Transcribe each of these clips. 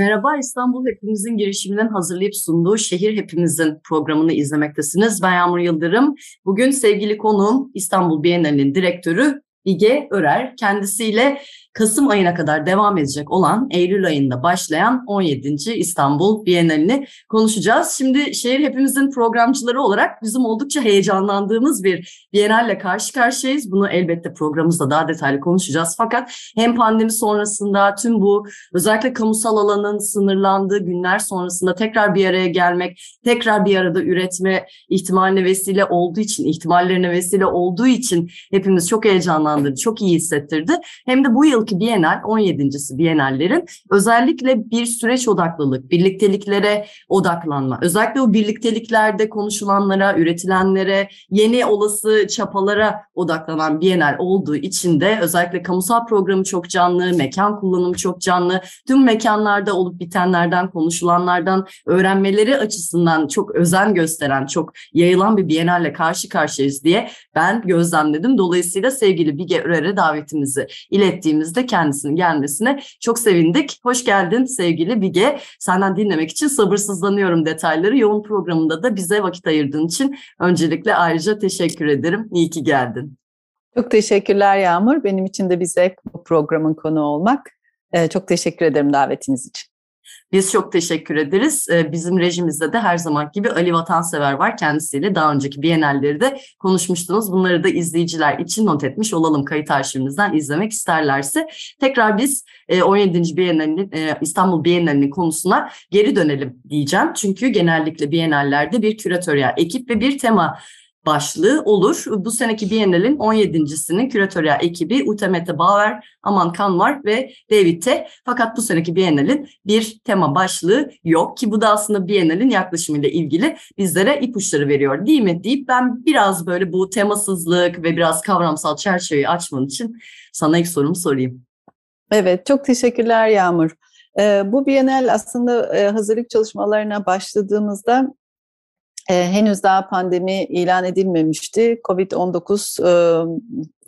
Merhaba İstanbul Hepimizin girişiminin hazırlayıp sunduğu Şehir Hepimizin programını izlemektesiniz. Ben Yağmur Yıldırım. Bugün sevgili konuğum İstanbul Bienali'nin direktörü Bige Örer. Kendisiyle Kasım ayına kadar devam edecek olan Eylül ayında başlayan 17. İstanbul Bienalini konuşacağız. Şimdi şehir hepimizin programcıları olarak bizim oldukça heyecanlandığımız bir Bienalle karşı karşıyayız. Bunu elbette programımızda daha detaylı konuşacağız. Fakat hem pandemi sonrasında tüm bu özellikle kamusal alanın sınırlandığı günler sonrasında tekrar bir araya gelmek, tekrar bir arada üretme ihtimaline vesile olduğu için, ihtimallerine vesile olduğu için hepimiz çok heyecanlandırdı, çok iyi hissettirdi. Hem de bu yıl yılki Bienal 17.si Bienallerin özellikle bir süreç odaklılık, birlikteliklere odaklanma. Özellikle o birlikteliklerde konuşulanlara, üretilenlere, yeni olası çapalara odaklanan Bienal olduğu için de özellikle kamusal programı çok canlı, mekan kullanımı çok canlı. Tüm mekanlarda olup bitenlerden, konuşulanlardan öğrenmeleri açısından çok özen gösteren, çok yayılan bir Bienalle karşı karşıyayız diye ben gözlemledim. Dolayısıyla sevgili Bige Örer'e davetimizi ilettiğimiz de kendisinin gelmesine çok sevindik. Hoş geldin sevgili Bige. Senden dinlemek için sabırsızlanıyorum detayları. Yoğun programında da bize vakit ayırdığın için öncelikle ayrıca teşekkür ederim. İyi ki geldin. Çok teşekkürler Yağmur. Benim için de bir zevk bu programın konu olmak. Ee, çok teşekkür ederim davetiniz için. Biz çok teşekkür ederiz. Ee, bizim rejimizde de her zaman gibi Ali Vatansever var. Kendisiyle daha önceki Bienalleri de konuşmuştunuz. Bunları da izleyiciler için not etmiş olalım kayıt arşivimizden izlemek isterlerse. Tekrar biz 17. E, Bienalinin e, İstanbul Bienalinin konusuna geri dönelim diyeceğim. Çünkü genellikle Bienallerde bir küratöryel ekip ve bir tema başlığı olur. Bu seneki Biennale'in 17.sinin küratöryel ekibi Utemete Bauer, Aman Kanvar ve David T. Fakat bu seneki Biennale'in bir tema başlığı yok ki bu da aslında Biennale'in yaklaşımıyla ilgili bizlere ipuçları veriyor değil mi deyip ben biraz böyle bu temasızlık ve biraz kavramsal çerçeveyi açman için sana ilk sorumu sorayım. Evet, çok teşekkürler Yağmur. Ee, bu Bienal aslında e, hazırlık çalışmalarına başladığımızda e, henüz daha pandemi ilan edilmemişti. Covid-19 e,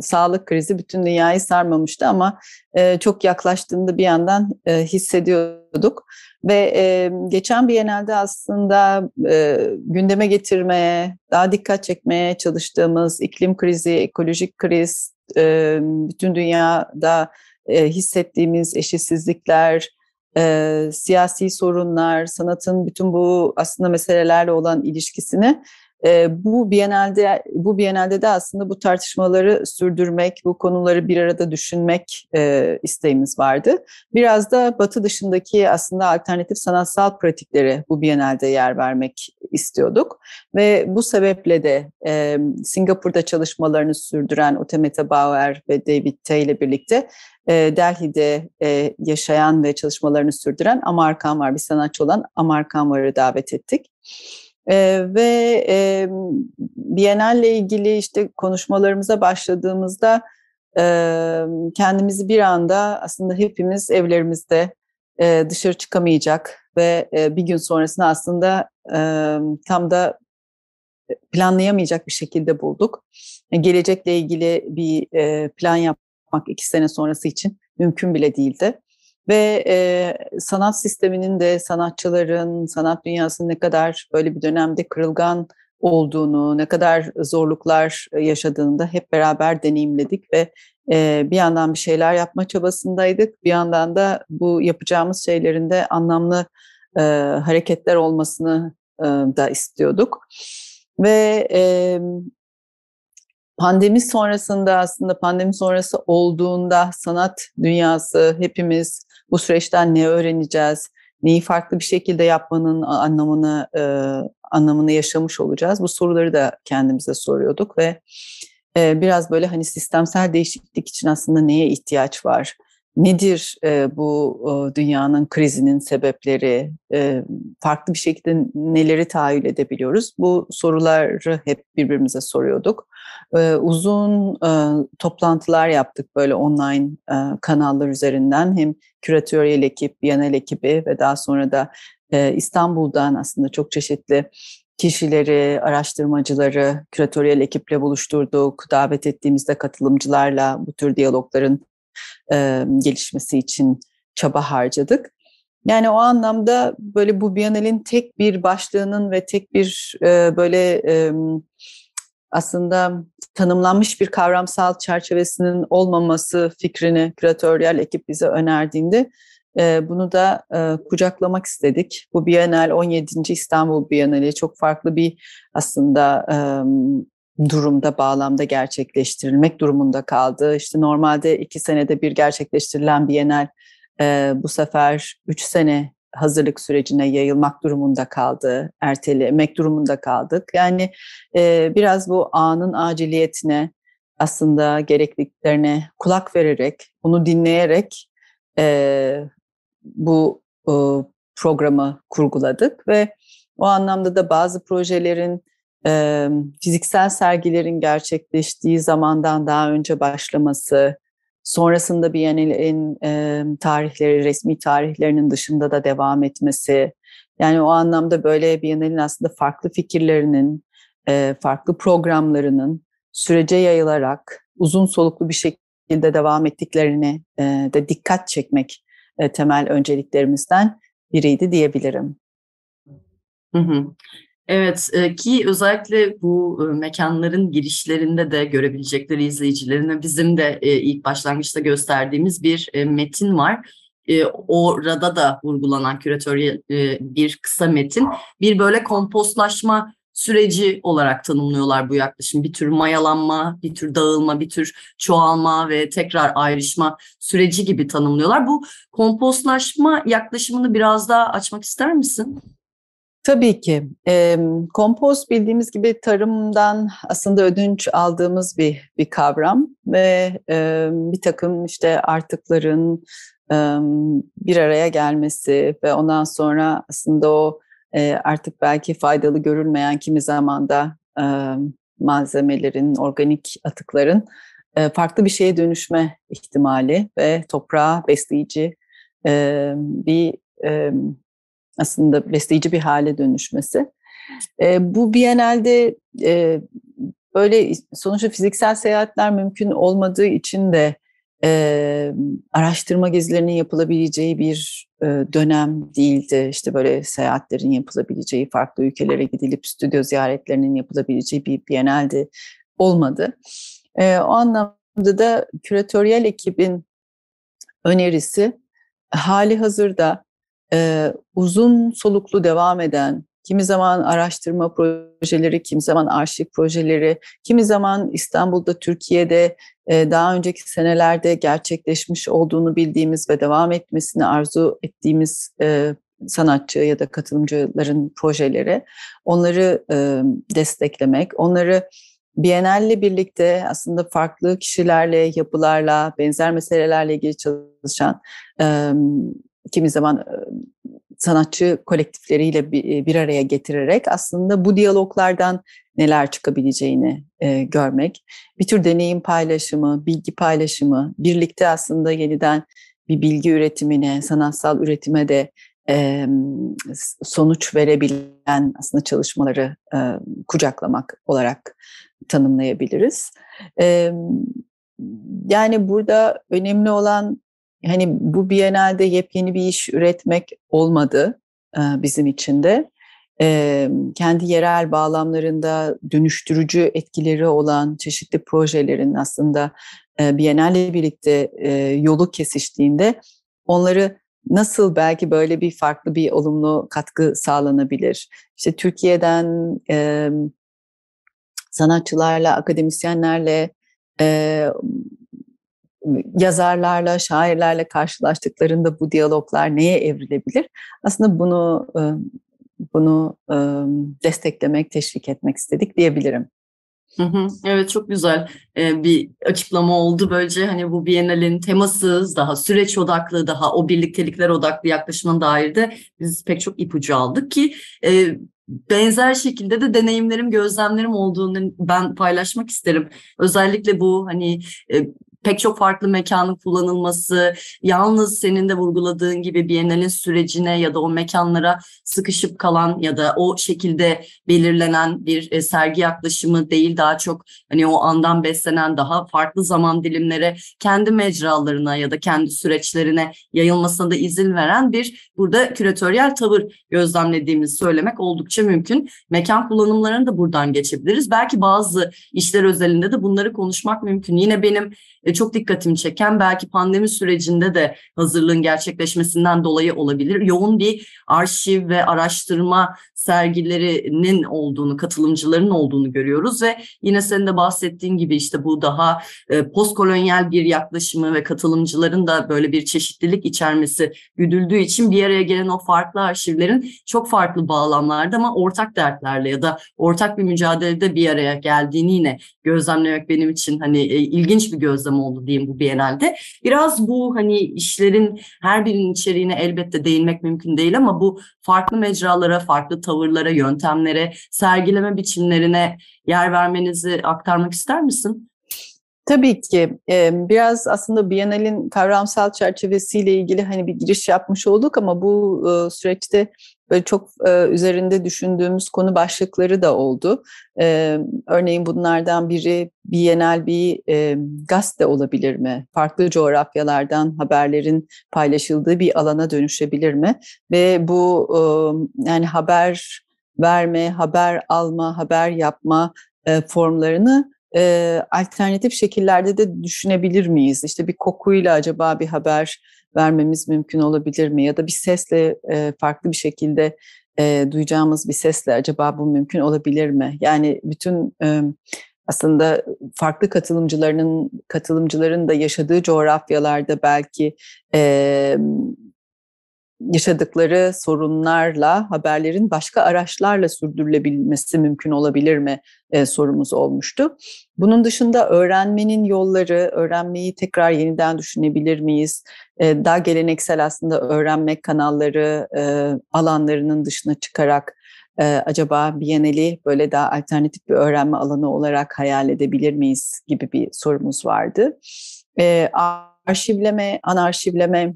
sağlık krizi bütün dünyayı sarmamıştı ama e, çok yaklaştığında bir yandan e, hissediyorduk. Ve e, geçen Biennale'de aslında e, gündeme getirmeye, daha dikkat çekmeye çalıştığımız iklim krizi, ekolojik kriz, e, bütün dünyada e, hissettiğimiz eşitsizlikler, e, siyasi sorunlar, sanatın bütün bu aslında meselelerle olan ilişkisini e, bu Biennale'de bu Biennale'de de aslında bu tartışmaları sürdürmek, bu konuları bir arada düşünmek e, isteğimiz vardı. Biraz da Batı dışındaki aslında alternatif sanatsal pratiklere bu Biennale'de yer vermek istiyorduk ve bu sebeple de e, Singapur'da çalışmalarını sürdüren Otemete Bauer ve David Tay ile birlikte e, Delhi'de e, yaşayan ve çalışmalarını sürdüren Amar Kanvar, bir sanatçı olan Amar Kanvar'ı davet ettik. E, ve e, Biennale ilgili işte konuşmalarımıza başladığımızda kendimizi bir anda aslında hepimiz evlerimizde e, dışarı çıkamayacak ve e, bir gün sonrasında aslında e, tam da planlayamayacak bir şekilde bulduk. Gelecekle ilgili bir e, plan yap yapmak iki sene sonrası için mümkün bile değildi. Ve e, sanat sisteminin de sanatçıların, sanat dünyasının ne kadar böyle bir dönemde kırılgan olduğunu, ne kadar zorluklar yaşadığını da hep beraber deneyimledik ve bir yandan bir şeyler yapma çabasındaydık. Bir yandan da bu yapacağımız şeylerin de anlamlı hareketler olmasını da istiyorduk. Ve e, pandemi sonrasında aslında pandemi sonrası olduğunda sanat dünyası hepimiz bu süreçten ne öğreneceğiz? Neyi farklı bir şekilde yapmanın anlamını anlamını yaşamış olacağız. Bu soruları da kendimize soruyorduk ve biraz böyle hani sistemsel değişiklik için aslında neye ihtiyaç var? Nedir bu dünyanın krizinin sebepleri? Farklı bir şekilde neleri tahayyül edebiliyoruz? Bu soruları hep birbirimize soruyorduk. Uzun toplantılar yaptık böyle online kanallar üzerinden. Hem küratöryel ekip, Biyanel ekibi ve daha sonra da İstanbul'dan aslında çok çeşitli kişileri, araştırmacıları küratöryel ekiple buluşturduk. Davet ettiğimizde katılımcılarla bu tür diyalogların e, gelişmesi için çaba harcadık. Yani o anlamda böyle bu Biennale'in tek bir başlığının ve tek bir e, böyle e, aslında tanımlanmış bir kavramsal çerçevesinin olmaması fikrini küratöryel ekip bize önerdiğinde bunu da kucaklamak istedik. Bu Bienal 17. İstanbul Bienali çok farklı bir aslında durumda, bağlamda gerçekleştirilmek durumunda kaldı. İşte normalde iki senede bir gerçekleştirilen Bienal bu sefer üç sene hazırlık sürecine yayılmak durumunda kaldı, ertelemek durumunda kaldık. Yani biraz bu anın aciliyetine, aslında gerekliliklerine kulak vererek, bunu dinleyerek bu e, programı kurguladık ve o anlamda da bazı projelerin e, fiziksel sergilerin gerçekleştiği zamandan daha önce başlaması, sonrasında Biennale'in e, tarihleri, resmi tarihlerinin dışında da devam etmesi, yani o anlamda böyle Biennale'in aslında farklı fikirlerinin, e, farklı programlarının sürece yayılarak uzun soluklu bir şekilde devam ettiklerine e, de dikkat çekmek e, temel önceliklerimizden biriydi diyebilirim. Hı hı. Evet e, ki özellikle bu e, mekanların girişlerinde de görebilecekleri izleyicilerine bizim de ilk başlangıçta gösterdiğimiz bir metin var. Orada da vurgulanan küratörye bir kısa metin. Bir böyle kompostlaşma süreci olarak tanımlıyorlar bu yaklaşım. Bir tür mayalanma, bir tür dağılma, bir tür çoğalma ve tekrar ayrışma süreci gibi tanımlıyorlar. Bu kompostlaşma yaklaşımını biraz daha açmak ister misin? Tabii ki. E, kompost bildiğimiz gibi tarımdan aslında ödünç aldığımız bir bir kavram ve e, bir takım işte artıkların e, bir araya gelmesi ve ondan sonra aslında o e, artık belki faydalı görülmeyen kimi zamanda e, malzemelerin, organik atıkların e, farklı bir şeye dönüşme ihtimali ve toprağa besleyici e, bir e, aslında besleyici bir hale dönüşmesi. E, bu Biennale'de e, böyle sonuçta fiziksel seyahatler mümkün olmadığı için de e, araştırma gezilerinin yapılabileceği bir dönem değildi. İşte böyle seyahatlerin yapılabileceği, farklı ülkelere gidilip stüdyo ziyaretlerinin yapılabileceği bir Biennale'de olmadı. E, o anlamda da küratöryel ekibin önerisi hali hazırda e, uzun soluklu devam eden, kimi zaman araştırma projeleri, kimi zaman arşiv projeleri, kimi zaman İstanbul'da, Türkiye'de e, daha önceki senelerde gerçekleşmiş olduğunu bildiğimiz ve devam etmesini arzu ettiğimiz e, sanatçı ya da katılımcıların projeleri, onları e, desteklemek, onları Biennale birlikte aslında farklı kişilerle, yapılarla, benzer meselelerle ilgili çalışan kimi zaman sanatçı kolektifleriyle bir araya getirerek aslında bu diyaloglardan neler çıkabileceğini e, görmek, bir tür deneyim paylaşımı, bilgi paylaşımı, birlikte aslında yeniden bir bilgi üretimine, sanatsal üretime de e, sonuç verebilen aslında çalışmaları e, kucaklamak olarak tanımlayabiliriz. E, yani burada önemli olan hani bu Biennale'de yepyeni bir iş üretmek olmadı e, bizim için de. E, kendi yerel bağlamlarında dönüştürücü etkileri olan çeşitli projelerin aslında e, Biennale birlikte yolu kesiştiğinde onları nasıl belki böyle bir farklı bir olumlu katkı sağlanabilir? İşte Türkiye'den sanatçılarla, akademisyenlerle, yazarlarla, şairlerle karşılaştıklarında bu diyaloglar neye evrilebilir? Aslında bunu bunu desteklemek, teşvik etmek istedik diyebilirim. Evet çok güzel bir açıklama oldu böylece hani bu Biennale'in temasız daha süreç odaklı daha o birliktelikler odaklı yaklaşımına dair de biz pek çok ipucu aldık ki benzer şekilde de deneyimlerim gözlemlerim olduğunu ben paylaşmak isterim özellikle bu hani pek çok farklı mekanın kullanılması, yalnız senin de vurguladığın gibi Biennale'in sürecine ya da o mekanlara sıkışıp kalan ya da o şekilde belirlenen bir e, sergi yaklaşımı değil daha çok hani o andan beslenen daha farklı zaman dilimlere kendi mecralarına ya da kendi süreçlerine yayılmasına da izin veren bir burada küratöryel tavır gözlemlediğimizi söylemek oldukça mümkün. Mekan kullanımlarını da buradan geçebiliriz. Belki bazı işler özelinde de bunları konuşmak mümkün. Yine benim e, çok dikkatimi çeken belki pandemi sürecinde de hazırlığın gerçekleşmesinden dolayı olabilir. Yoğun bir arşiv ve araştırma sergilerinin olduğunu, katılımcıların olduğunu görüyoruz ve yine senin de bahsettiğin gibi işte bu daha e, postkolonyal bir yaklaşımı ve katılımcıların da böyle bir çeşitlilik içermesi güdüldüğü için bir araya gelen o farklı arşivlerin çok farklı bağlamlarda ama ortak dertlerle ya da ortak bir mücadelede bir araya geldiğini yine gözlemlemek benim için hani e, ilginç bir gözlem oldu diyeyim bu Biennale'de. Biraz bu hani işlerin her birinin içeriğine elbette değinmek mümkün değil ama bu farklı mecralara, farklı tavırlara, yöntemlere, sergileme biçimlerine yer vermenizi aktarmak ister misin? Tabii ki biraz aslında Biennale'in kavramsal çerçevesiyle ilgili hani bir giriş yapmış olduk ama bu süreçte böyle çok üzerinde düşündüğümüz konu başlıkları da oldu. Örneğin bunlardan biri Biennale bir gazete olabilir mi? Farklı coğrafyalardan haberlerin paylaşıldığı bir alana dönüşebilir mi? Ve bu yani haber verme, haber alma, haber yapma formlarını e, alternatif şekillerde de düşünebilir miyiz? İşte bir kokuyla acaba bir haber vermemiz mümkün olabilir mi? Ya da bir sesle e, farklı bir şekilde e, duyacağımız bir sesle acaba bu mümkün olabilir mi? Yani bütün e, aslında farklı katılımcılarının katılımcıların da yaşadığı coğrafyalarda belki e, yaşadıkları sorunlarla haberlerin başka araçlarla sürdürülebilmesi mümkün olabilir mi e, sorumuz olmuştu. Bunun dışında öğrenmenin yolları, öğrenmeyi tekrar yeniden düşünebilir miyiz? E, daha geleneksel aslında öğrenme kanalları e, alanlarının dışına çıkarak e, acaba Biennale'i böyle daha alternatif bir öğrenme alanı olarak hayal edebilir miyiz gibi bir sorumuz vardı. E, arşivleme, anarşivleme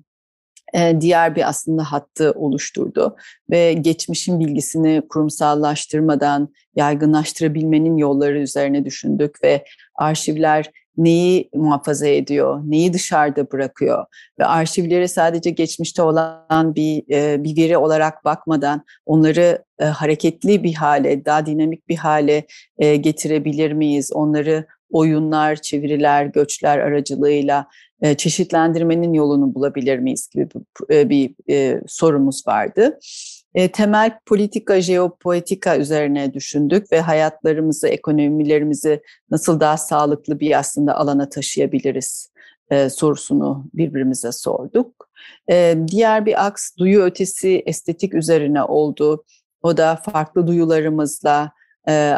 diğer bir aslında hattı oluşturdu ve geçmişin bilgisini kurumsallaştırmadan yaygınlaştırabilmenin yolları üzerine düşündük ve arşivler neyi muhafaza ediyor, neyi dışarıda bırakıyor ve arşivlere sadece geçmişte olan bir bir veri olarak bakmadan onları hareketli bir hale, daha dinamik bir hale getirebilir miyiz? Onları oyunlar, çeviriler, göçler aracılığıyla e, çeşitlendirmenin yolunu bulabilir miyiz gibi bir, e, bir e, sorumuz vardı. Temel politika, jeopolitika üzerine düşündük ve hayatlarımızı, ekonomilerimizi nasıl daha sağlıklı bir aslında alana taşıyabiliriz sorusunu birbirimize sorduk. Diğer bir aks duyu ötesi estetik üzerine oldu. O da farklı duyularımızla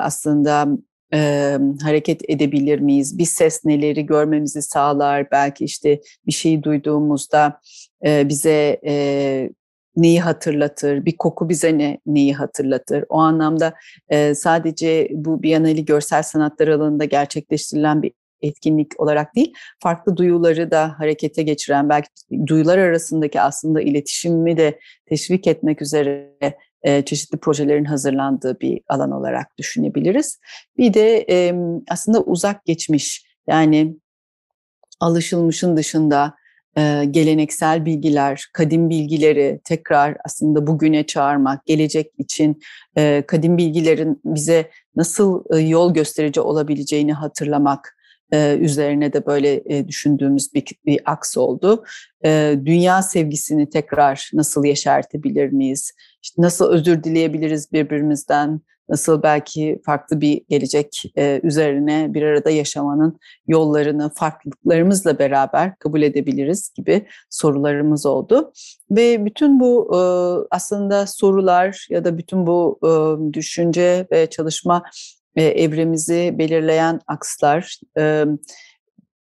aslında e, hareket edebilir miyiz? Bir ses neleri görmemizi sağlar. Belki işte bir şeyi duyduğumuzda e, bize e, neyi hatırlatır? Bir koku bize ne neyi hatırlatır? O anlamda e, sadece bu Biennale görsel sanatlar alanında gerçekleştirilen bir etkinlik olarak değil, farklı duyuları da harekete geçiren, belki duyular arasındaki aslında iletişimi de teşvik etmek üzere e, çeşitli projelerin hazırlandığı bir alan olarak düşünebiliriz. Bir de e, aslında uzak geçmiş yani alışılmışın dışında e, geleneksel bilgiler, kadim bilgileri tekrar aslında bugüne çağırmak, gelecek için e, kadim bilgilerin bize nasıl e, yol gösterici olabileceğini hatırlamak üzerine de böyle düşündüğümüz bir, bir aks oldu. Dünya sevgisini tekrar nasıl yeşertebilir miyiz? İşte nasıl özür dileyebiliriz birbirimizden? Nasıl belki farklı bir gelecek üzerine bir arada yaşamanın yollarını farklılıklarımızla beraber kabul edebiliriz gibi sorularımız oldu. Ve bütün bu aslında sorular ya da bütün bu düşünce ve çalışma e, evremizi belirleyen akslar, e,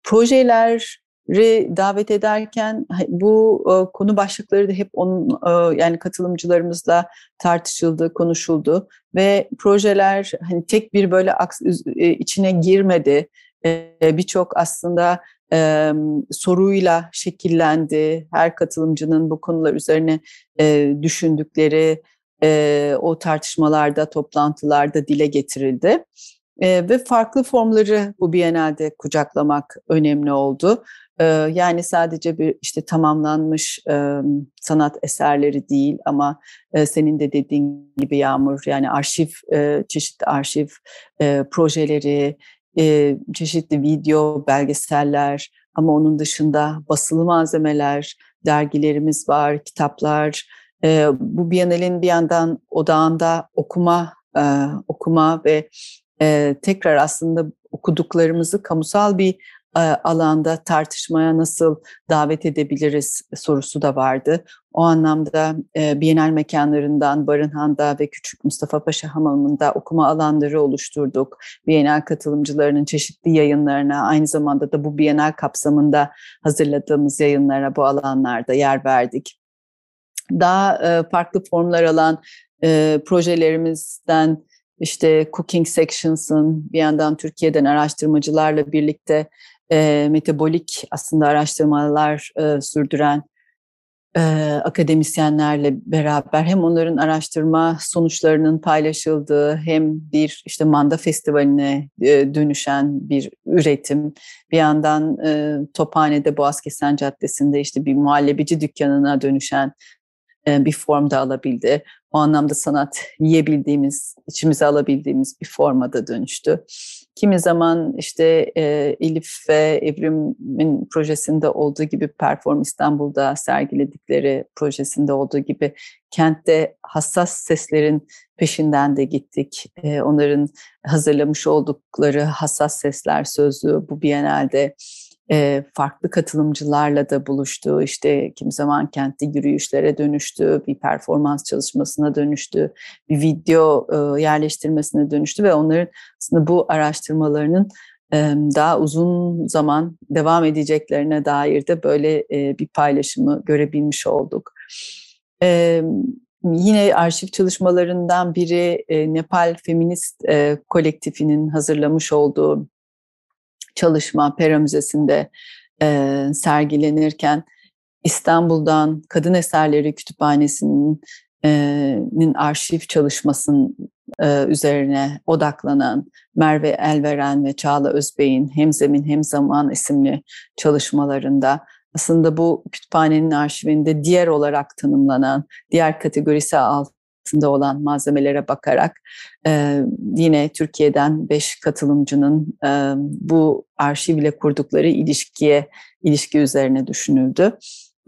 projeleri davet ederken bu e, konu başlıkları da hep onun e, yani katılımcılarımızla tartışıldı, konuşuldu ve projeler hani tek bir böyle aks e, içine girmedi. birçok aslında e, soruyla şekillendi. Her katılımcının bu konular üzerine e, düşündükleri e, o tartışmalarda, toplantılarda dile getirildi. E, ve farklı formları bu Biennale'de kucaklamak önemli oldu. E, yani sadece bir işte tamamlanmış e, sanat eserleri değil ama e, senin de dediğin gibi Yağmur yani arşiv, e, çeşitli arşiv e, projeleri, e, çeşitli video, belgeseller ama onun dışında basılı malzemeler, dergilerimiz var, kitaplar. E, bu Biennale'in bir yandan odağında okuma, e, okuma ve e, tekrar aslında okuduklarımızı kamusal bir e, alanda tartışmaya nasıl davet edebiliriz sorusu da vardı. O anlamda e, Bienal mekanlarından Barınhan'da ve Küçük Mustafa Paşa Hamamı'nda okuma alanları oluşturduk. Bienal katılımcılarının çeşitli yayınlarına aynı zamanda da bu Bienal kapsamında hazırladığımız yayınlara bu alanlarda yer verdik. Daha e, farklı formlar alan e, projelerimizden işte Cooking Sections'ın bir yandan Türkiye'den araştırmacılarla birlikte e, metabolik aslında araştırmalar sürdüren akademisyenlerle beraber hem onların araştırma sonuçlarının paylaşıldığı hem bir işte Manda Festivali'ne dönüşen bir üretim. Bir yandan e, Tophane'de Boğazkesen Caddesi'nde işte bir muhallebici dükkanına dönüşen bir formda alabildi. O anlamda sanat yiyebildiğimiz, içimize alabildiğimiz bir formada dönüştü. Kimi zaman işte e, Elif ve Evrim'in projesinde olduğu gibi Perform İstanbul'da sergiledikleri projesinde olduğu gibi kentte hassas seslerin peşinden de gittik. E, onların hazırlamış oldukları hassas sesler sözlüğü bu Biennale'de e, farklı katılımcılarla da buluştu. İşte kim zaman kentte yürüyüşlere dönüştü, bir performans çalışmasına dönüştü, bir video e, yerleştirmesine dönüştü ve onların aslında bu araştırmalarının daha uzun zaman devam edeceklerine dair de böyle bir paylaşımı görebilmiş olduk. Yine arşiv çalışmalarından biri Nepal Feminist Kolektifinin hazırlamış olduğu çalışma Pera Müzesi'nde e, sergilenirken İstanbul'dan Kadın Eserleri Kütüphanesi'nin e, arşiv çalışmasının e, üzerine odaklanan Merve Elveren ve Çağla Özbey'in Hem Zemin Hem Zaman isimli çalışmalarında aslında bu kütüphanenin arşivinde diğer olarak tanımlanan, diğer kategorisi alt altında olan malzemelere bakarak e, yine Türkiye'den beş katılımcının e, bu arşiv ile kurdukları ilişkiye ilişki üzerine düşünüldü.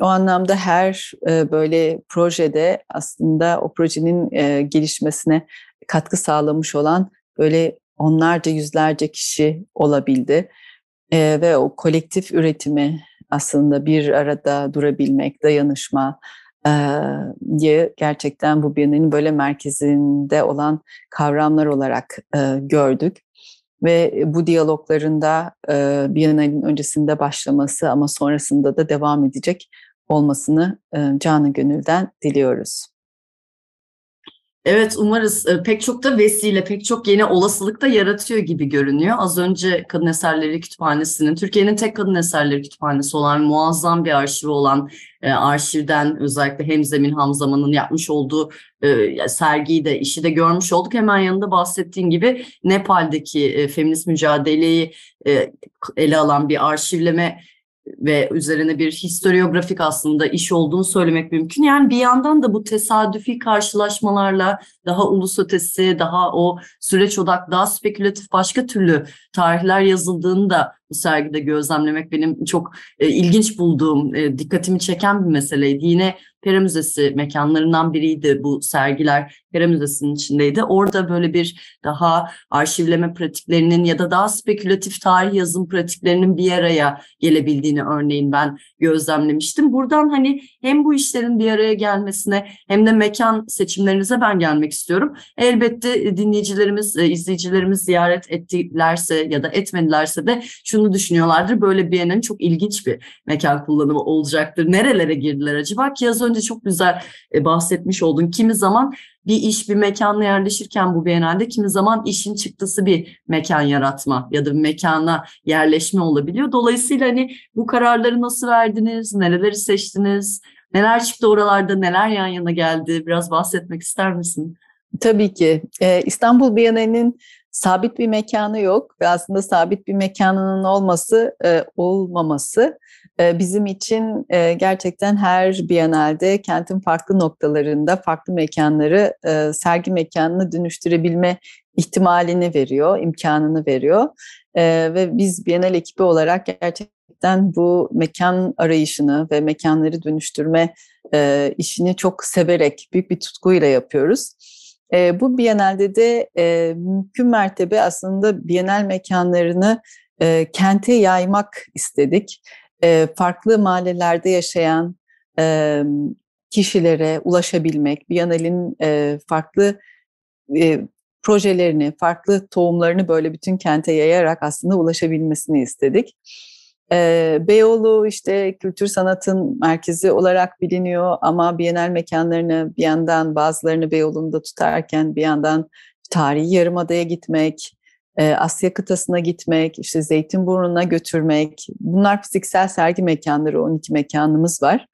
O anlamda her e, böyle projede aslında o projenin e, gelişmesine katkı sağlamış olan böyle onlarca yüzlerce kişi olabildi. E, ve o kolektif üretimi aslında bir arada durabilmek, dayanışma, gerçekten bu Biennale'nin böyle merkezinde olan kavramlar olarak gördük. Ve bu diyaloglarında Biennale'nin öncesinde başlaması ama sonrasında da devam edecek olmasını canı gönülden diliyoruz. Evet umarız e, pek çok da vesile, pek çok yeni olasılık da yaratıyor gibi görünüyor. Az önce Kadın Eserleri Kütüphanesi'nin, Türkiye'nin tek kadın eserleri kütüphanesi olan muazzam bir arşivi olan e, arşivden özellikle Hemzemin Hamzaman'ın yapmış olduğu e, sergiyi de işi de görmüş olduk. Hemen yanında bahsettiğin gibi Nepal'deki e, feminist mücadeleyi e, ele alan bir arşivleme ve üzerine bir historiografik aslında iş olduğunu söylemek mümkün. Yani bir yandan da bu tesadüfi karşılaşmalarla daha ulus ötesi, daha o süreç odak, daha spekülatif başka türlü tarihler yazıldığını da bu sergide gözlemlemek benim çok e, ilginç bulduğum, e, dikkatimi çeken bir meseleydi. Yine Pera Müzesi mekanlarından biriydi bu sergiler. Pera Müzesi'nin içindeydi. Orada böyle bir daha arşivleme pratiklerinin ya da daha spekülatif tarih yazım pratiklerinin bir araya gelebildiğini örneğin ben gözlemlemiştim. Buradan hani hem bu işlerin bir araya gelmesine hem de mekan seçimlerinize ben gelmek istiyorum. Elbette dinleyicilerimiz, e, izleyicilerimiz ziyaret ettilerse ya da etmedilerse de şunu düşünüyorlardır. Böyle Biennale'nin çok ilginç bir mekan kullanımı olacaktır. Nerelere girdiler acaba? Ki az önce çok güzel e, bahsetmiş oldun. Kimi zaman bir iş bir mekanla yerleşirken bu Biennale'de kimi zaman işin çıktısı bir mekan yaratma ya da bir mekana yerleşme olabiliyor. Dolayısıyla hani bu kararları nasıl verdiniz? Nereleri seçtiniz? Neler çıktı oralarda? Neler yan yana geldi? Biraz bahsetmek ister misin? Tabii ki. Ee, İstanbul Bienali'nin sabit bir mekanı yok ve aslında sabit bir mekanının olması, e, olmaması e, bizim için e, gerçekten her Bienalde kentin farklı noktalarında farklı mekanları e, sergi mekanına dönüştürebilme ihtimalini veriyor, imkanını veriyor. E, ve biz Bienal ekibi olarak gerçekten bu mekan arayışını ve mekanları dönüştürme e, işini çok severek, büyük bir tutkuyla yapıyoruz. E, bu Biennale'de de e, mümkün mertebe aslında Biennale mekanlarını e, kente yaymak istedik. E, farklı mahallelerde yaşayan e, kişilere ulaşabilmek, Biennale'in e, farklı e, projelerini, farklı tohumlarını böyle bütün kente yayarak aslında ulaşabilmesini istedik. E, Beyoğlu işte kültür sanatın merkezi olarak biliniyor ama Bienal mekanlarını bir yandan bazılarını Beyoğlu'nda tutarken bir yandan tarihi yarımadaya gitmek, e, Asya kıtasına gitmek, işte Zeytinburnu'na götürmek. Bunlar fiziksel sergi mekanları, 12 mekanımız var.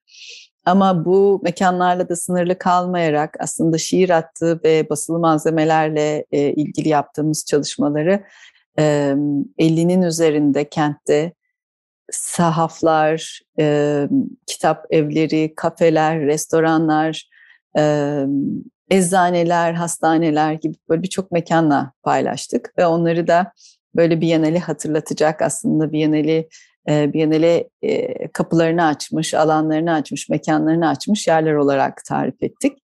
Ama bu mekanlarla da sınırlı kalmayarak aslında şiir hattı ve basılı malzemelerle e, ilgili yaptığımız çalışmaları e, 50'nin üzerinde kentte sahaflar, e, kitap evleri, kafeler, restoranlar, e, eczaneler, hastaneler gibi böyle birçok mekanla paylaştık ve onları da böyle Biennale hatırlatacak aslında Biennale e, Biennale e, kapılarını açmış, alanlarını açmış, mekanlarını açmış yerler olarak tarif ettik.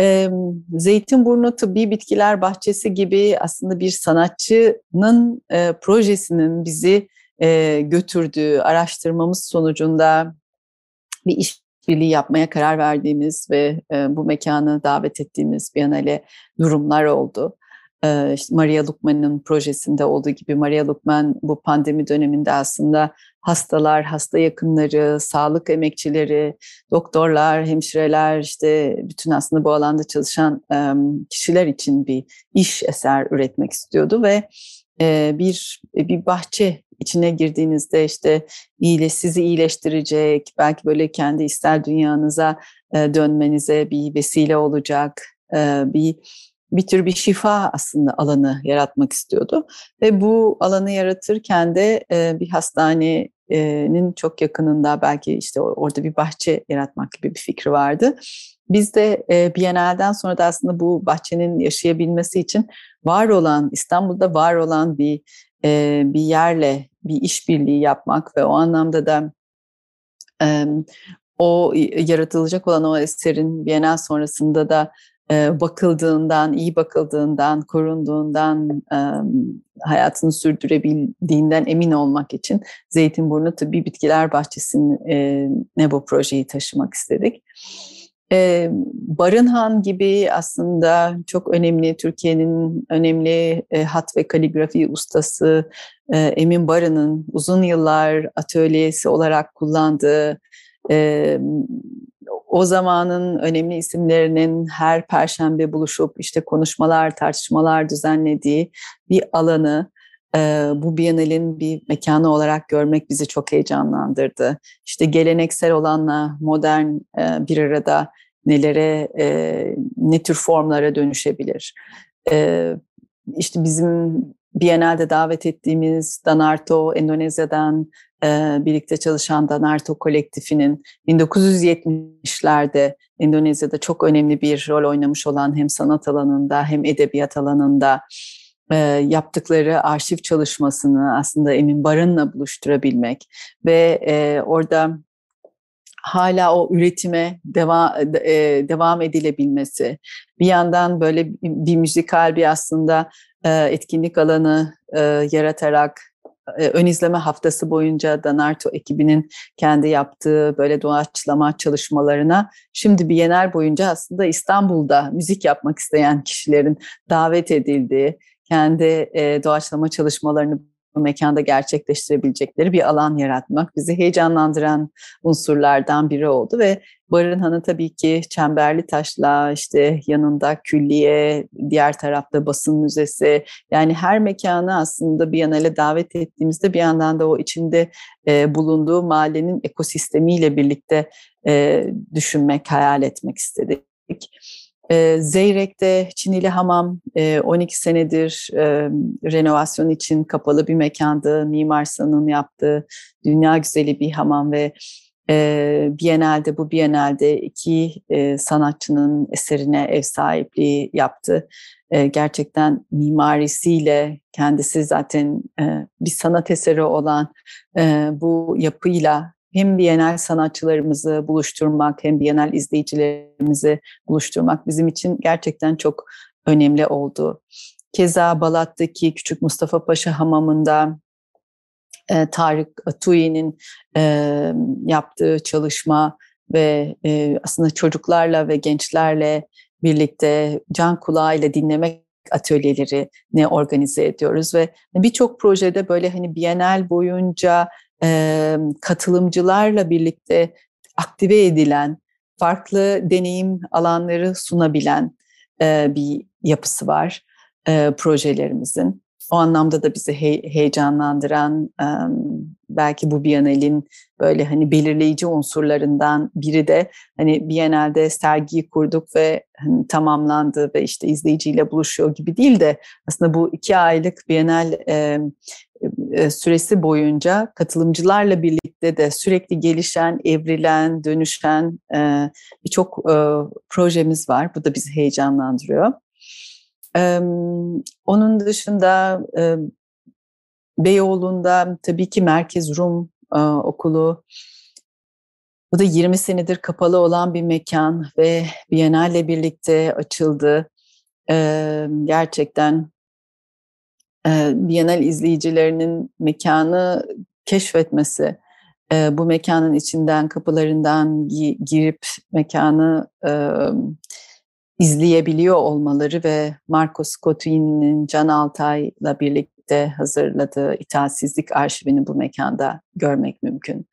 E, Zeytinburnu Tıbbi Bitkiler Bahçesi gibi aslında bir sanatçının e, projesinin bizi e, götürdüğü araştırmamız sonucunda bir işbirliği yapmaya karar verdiğimiz ve e, bu mekanı davet ettiğimiz Biennale durumlar oldu. E, işte Maria Lukman'ın projesinde olduğu gibi Maria Lukman bu pandemi döneminde aslında hastalar, hasta yakınları, sağlık emekçileri, doktorlar, hemşireler işte bütün aslında bu alanda çalışan e, kişiler için bir iş eser üretmek istiyordu ve e, bir bir bahçe içine girdiğinizde işte iyile sizi iyileştirecek, belki böyle kendi ister dünyanıza e, dönmenize bir vesile olacak, e, bir bir tür bir şifa aslında alanı yaratmak istiyordu. Ve bu alanı yaratırken de e, bir hastanenin çok yakınında belki işte orada bir bahçe yaratmak gibi bir fikri vardı. Biz de Biennale'den sonra da aslında bu bahçenin yaşayabilmesi için var olan, İstanbul'da var olan bir bir yerle bir işbirliği yapmak ve o anlamda da e, o yaratılacak olan o eserin Bienal sonrasında da e, bakıldığından, iyi bakıldığından, korunduğundan, e, hayatını sürdürebildiğinden emin olmak için Zeytinburnu Tıbbi Bitkiler Bahçesi'ne bu projeyi taşımak istedik. Barınhan gibi aslında çok önemli Türkiye'nin önemli hat ve kaligrafi ustası Emin Barın'ın uzun yıllar atölyesi olarak kullandığı o zamanın önemli isimlerinin her perşembe buluşup işte konuşmalar, tartışmalar düzenlediği bir alanı bu Biennale'in bir mekanı olarak görmek bizi çok heyecanlandırdı. İşte geleneksel olanla modern bir arada nelere, ne tür formlara dönüşebilir. İşte bizim Biennale'de davet ettiğimiz Danarto, Endonezya'dan birlikte çalışan Danarto kolektifinin 1970'lerde Endonezya'da çok önemli bir rol oynamış olan hem sanat alanında hem edebiyat alanında e, yaptıkları arşiv çalışmasını aslında Emin Barın'la buluşturabilmek ve e, orada hala o üretime devam e, devam edilebilmesi. Bir yandan böyle bir müzikal bir aslında etkinlik alanı yaratarak e, ön izleme haftası boyunca Danarto ekibinin kendi yaptığı böyle doğaçlama çalışmalarına şimdi Biyener boyunca aslında İstanbul'da müzik yapmak isteyen kişilerin davet edildiği, kendi e, doğaçlama çalışmalarını mekanda gerçekleştirebilecekleri bir alan yaratmak bizi heyecanlandıran unsurlardan biri oldu ve Barınhan'ı tabii ki Çemberli Taş'la işte yanında külliye, diğer tarafta basın müzesi yani her mekanı aslında bir yanıyla davet ettiğimizde bir yandan da o içinde e, bulunduğu mahallenin ekosistemiyle birlikte e, düşünmek, hayal etmek istedik. E, Zeyrek'te Çinili Hamam e, 12 senedir e, renovasyon için kapalı bir mekandı. Mimar San'ın yaptığı dünya güzeli bir hamam ve e, Biennale'de bu Biennale'de iki e, sanatçının eserine ev sahipliği yaptı. E, gerçekten mimarisiyle kendisi zaten e, bir sanat eseri olan e, bu yapıyla hem Bienal sanatçılarımızı buluşturmak hem Bienal izleyicilerimizi buluşturmak bizim için gerçekten çok önemli oldu. Keza Balat'taki Küçük Mustafa Paşa Hamamı'nda e, Tarık Atuyi'nin e, yaptığı çalışma ve e, aslında çocuklarla ve gençlerle birlikte can kulağıyla dinlemek atölyeleri ne organize ediyoruz ve birçok projede böyle hani Bienal boyunca e, katılımcılarla birlikte aktive edilen, farklı deneyim alanları sunabilen e, bir yapısı var e, projelerimizin. O anlamda da bizi he, heyecanlandıran e, belki bu Biennale'in böyle hani belirleyici unsurlarından biri de hani Biennale'de sergiyi kurduk ve hani tamamlandı ve işte izleyiciyle buluşuyor gibi değil de aslında bu iki aylık Biennale süresi boyunca katılımcılarla birlikte de sürekli gelişen, evrilen, dönüşen e, birçok e, projemiz var. Bu da bizi heyecanlandırıyor. Onun dışında Beyoğlu'nda tabii ki Merkez Rum Okulu bu da 20 senedir kapalı olan bir mekan ve Biennale birlikte açıldı. Gerçekten e, izleyicilerinin mekanı keşfetmesi, bu mekanın içinden kapılarından girip mekanı izleyebiliyor olmaları ve Marco Scottini'nin Can Altay'la birlikte hazırladığı itaatsizlik arşivini bu mekanda görmek mümkün.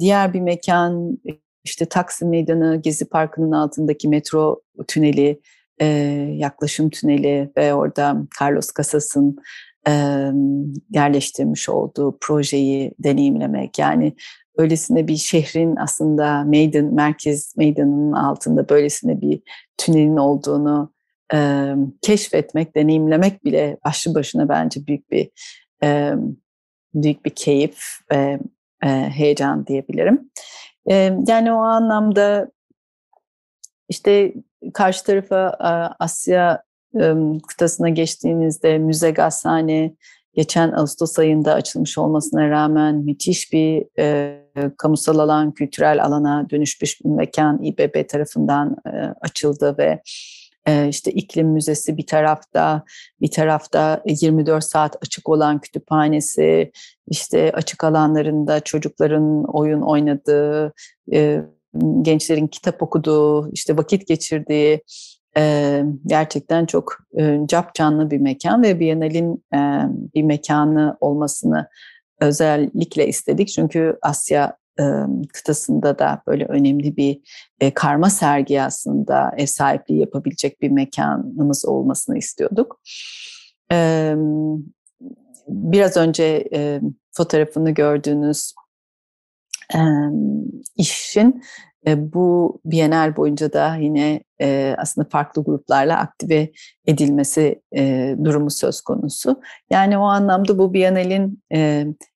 Diğer bir mekan işte Taksim Meydanı, Gezi Parkı'nın altındaki metro tüneli, e, yaklaşım tüneli ve orada Carlos Casas'ın e, yerleştirmiş olduğu projeyi deneyimlemek. Yani böylesine bir şehrin aslında meydan, merkez meydanının altında böylesine bir tünelin olduğunu e, keşfetmek, deneyimlemek bile başlı başına bence büyük bir e, büyük bir keyif ve e, heyecan diyebilirim. E, yani o anlamda işte karşı tarafa Asya kıtasına geçtiğinizde müze gazhane geçen Ağustos ayında açılmış olmasına rağmen müthiş bir e, kamusal alan, kültürel alana dönüşmüş bir mekan İBB tarafından e, açıldı ve e, işte iklim müzesi bir tarafta, bir tarafta 24 saat açık olan kütüphanesi, işte açık alanlarında çocukların oyun oynadığı, e, gençlerin kitap okuduğu, işte vakit geçirdiği e, gerçekten çok e, cap canlı bir mekan ve Biennale'in e, bir mekanı olmasını özellikle istedik. Çünkü Asya e, kıtasında da böyle önemli bir e, karma sergi aslında ev sahipliği yapabilecek bir mekanımız olmasını istiyorduk. E, biraz önce e, fotoğrafını gördüğünüz işin bu Bienal boyunca da yine aslında farklı gruplarla aktive edilmesi durumu söz konusu. Yani o anlamda bu Bienal'in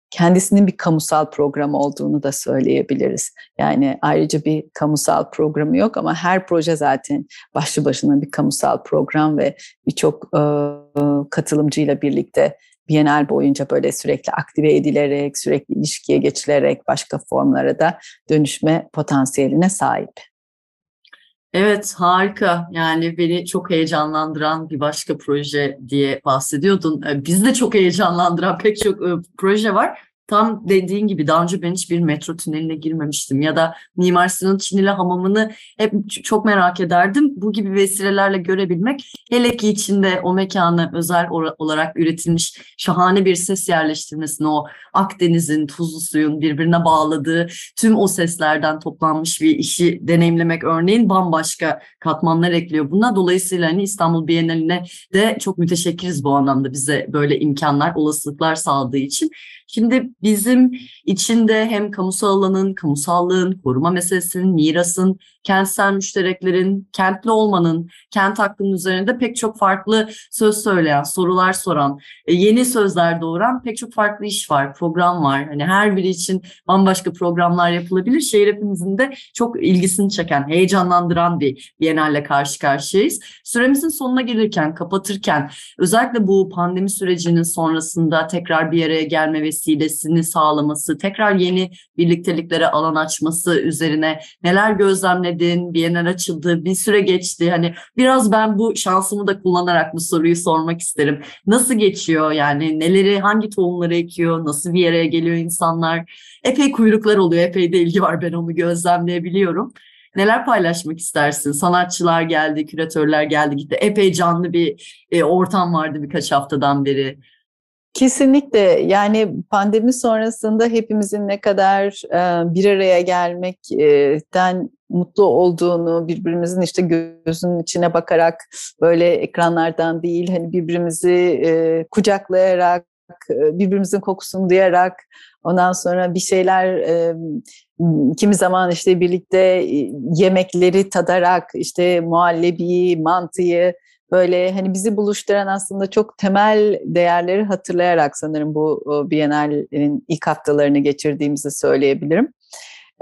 kendisinin bir kamusal program olduğunu da söyleyebiliriz. Yani ayrıca bir kamusal programı yok ama her proje zaten başlı başına bir kamusal program ve birçok katılımcıyla birlikte Bienal boyunca böyle sürekli aktive edilerek, sürekli ilişkiye geçilerek başka formlara da dönüşme potansiyeline sahip. Evet harika yani beni çok heyecanlandıran bir başka proje diye bahsediyordun. Ee, Biz de çok heyecanlandıran pek çok e, proje var. Tam dediğin gibi daha önce ben hiçbir metro tüneline girmemiştim ya da Mimar Sinan Çinili Hamamı'nı hep çok merak ederdim. Bu gibi vesilelerle görebilmek hele ki içinde o mekanı özel olarak üretilmiş şahane bir ses yerleştirmesini o Akdeniz'in tuzlu suyun birbirine bağladığı tüm o seslerden toplanmış bir işi deneyimlemek örneğin bambaşka katmanlar ekliyor buna. Dolayısıyla hani İstanbul Bienali'ne de çok müteşekkiriz bu anlamda bize böyle imkanlar, olasılıklar sağladığı için. Şimdi bizim içinde hem kamusal alanın, kamusallığın, koruma meselesinin, mirasın, kentsel müştereklerin, kentli olmanın, kent hakkının üzerinde pek çok farklı söz söyleyen, sorular soran, e, yeni sözler doğuran pek çok farklı iş var, program var. Hani her biri için bambaşka programlar yapılabilir. Şehir hepimizin de çok ilgisini çeken, heyecanlandıran bir Biennale karşı karşıyayız. Süremizin sonuna gelirken, kapatırken özellikle bu pandemi sürecinin sonrasında tekrar bir araya gelme vesilesini sağlaması, tekrar yeni birlikteliklere alan açması üzerine neler gözlemlediniz bir Bienal açıldı, bir süre geçti. Hani biraz ben bu şansımı da kullanarak bu soruyu sormak isterim. Nasıl geçiyor yani neleri, hangi tohumları ekiyor, nasıl bir araya geliyor insanlar? Epey kuyruklar oluyor, epey de ilgi var ben onu gözlemleyebiliyorum. Neler paylaşmak istersin? Sanatçılar geldi, küratörler geldi gitti. Epey canlı bir e, ortam vardı birkaç haftadan beri. Kesinlikle yani pandemi sonrasında hepimizin ne kadar e, bir araya gelmekten mutlu olduğunu, birbirimizin işte gözünün içine bakarak böyle ekranlardan değil hani birbirimizi e, kucaklayarak, birbirimizin kokusunu duyarak ondan sonra bir şeyler e, kimi zaman işte birlikte yemekleri tadarak işte muhallebi, mantıyı böyle hani bizi buluşturan aslında çok temel değerleri hatırlayarak sanırım bu Biennale'nin ilk haftalarını geçirdiğimizi söyleyebilirim.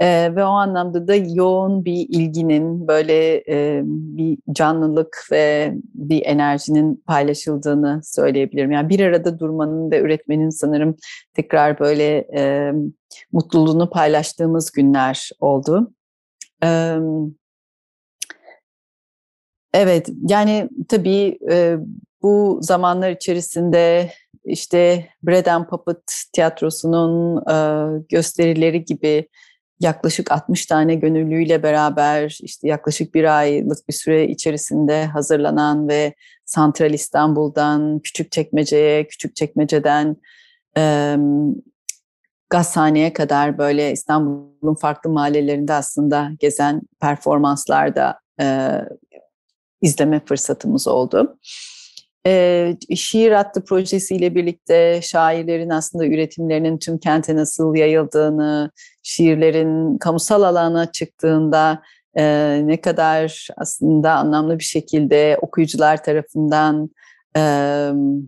Ee, ve o anlamda da yoğun bir ilginin, böyle e, bir canlılık ve bir enerjinin paylaşıldığını söyleyebilirim. Yani bir arada durmanın ve üretmenin sanırım tekrar böyle e, mutluluğunu paylaştığımız günler oldu. Evet. Evet, yani tabii e, bu zamanlar içerisinde işte Bread and Puppet tiyatrosunun e, gösterileri gibi yaklaşık 60 tane gönüllüyle beraber işte yaklaşık bir aylık bir süre içerisinde hazırlanan ve Santral İstanbul'dan küçük çekmeceye, küçük çekmeceden e, Gazhane'ye kadar böyle İstanbul'un farklı mahallelerinde aslında gezen performanslarda e, izleme fırsatımız oldu. E, Şiir Attı projesiyle birlikte şairlerin aslında üretimlerinin tüm kente nasıl yayıldığını, şiirlerin kamusal alana çıktığında e, ne kadar aslında anlamlı bir şekilde okuyucular tarafından e,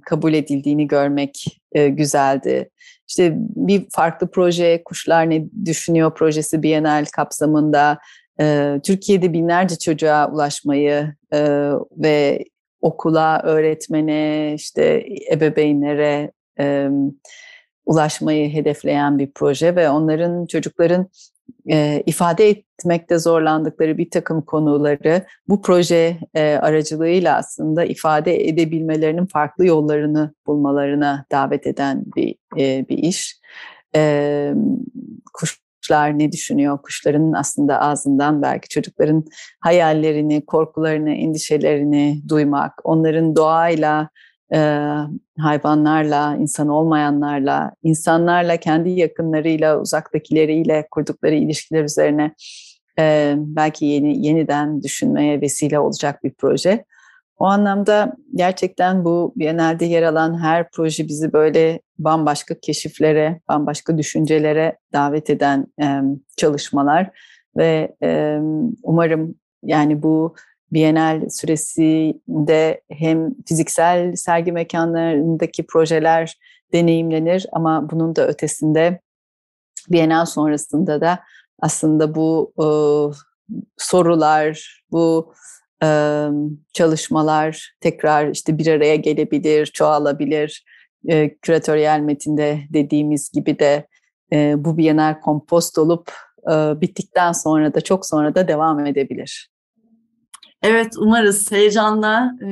kabul edildiğini görmek e, güzeldi. İşte bir farklı proje, Kuşlar Ne Düşünüyor projesi Bienal kapsamında e, Türkiye'de binlerce çocuğa ulaşmayı e, ve okula, öğretmene, işte ebeveynlere e, ulaşmayı hedefleyen bir proje ve onların çocukların e, ifade etmekte zorlandıkları bir takım konuları bu proje e, aracılığıyla aslında ifade edebilmelerinin farklı yollarını bulmalarına davet eden bir e, bir iş. E, kuş kuşlar ne düşünüyor? Kuşların aslında ağzından belki çocukların hayallerini, korkularını, endişelerini duymak, onların doğayla, e, hayvanlarla, insan olmayanlarla, insanlarla, kendi yakınlarıyla, uzaktakileriyle kurdukları ilişkiler üzerine e, belki yeni yeniden düşünmeye vesile olacak bir proje. O anlamda gerçekten bu Biennale'de yer alan her proje bizi böyle bambaşka keşiflere, bambaşka düşüncelere davet eden e, çalışmalar ve e, umarım yani bu Bienal süresinde hem fiziksel sergi mekanlarındaki projeler deneyimlenir ama bunun da ötesinde Bienal sonrasında da aslında bu e, sorular, bu çalışmalar tekrar işte bir araya gelebilir, çoğalabilir. Küratöryel metinde dediğimiz gibi de bu bienal kompost olup bittikten sonra da çok sonra da devam edebilir. Evet umarız heyecanla e,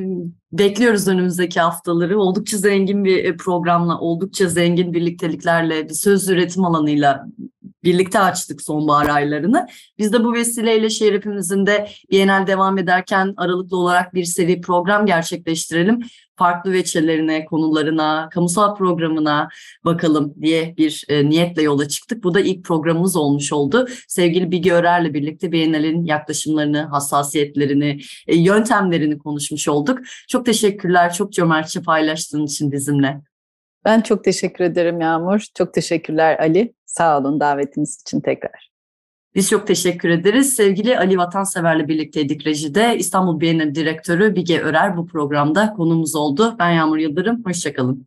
bekliyoruz önümüzdeki haftaları. Oldukça zengin bir e, programla, oldukça zengin birlikteliklerle, bir söz üretim alanıyla birlikte açtık sonbahar aylarını. Biz de bu vesileyle şehir hepimizin de Bienal devam ederken aralıklı olarak bir seri program gerçekleştirelim. Farklı veçelerine, konularına, kamusal programına bakalım diye bir e, niyetle yola çıktık. Bu da ilk programımız olmuş oldu. Sevgili Bilge Örer'le birlikte Bienal'in yaklaşımlarını, hassasiyetlerini, e, yöntemlerini konuşmuş olduk. Çok teşekkürler, çok cömertçe paylaştığın için bizimle. Ben çok teşekkür ederim Yağmur. Çok teşekkürler Ali. Sağ olun davetiniz için tekrar. Biz çok teşekkür ederiz. Sevgili Ali Vatansever'le birlikteydik rejide. İstanbul Bienali Direktörü Bige Örer bu programda konumuz oldu. Ben Yağmur Yıldırım. Hoşçakalın.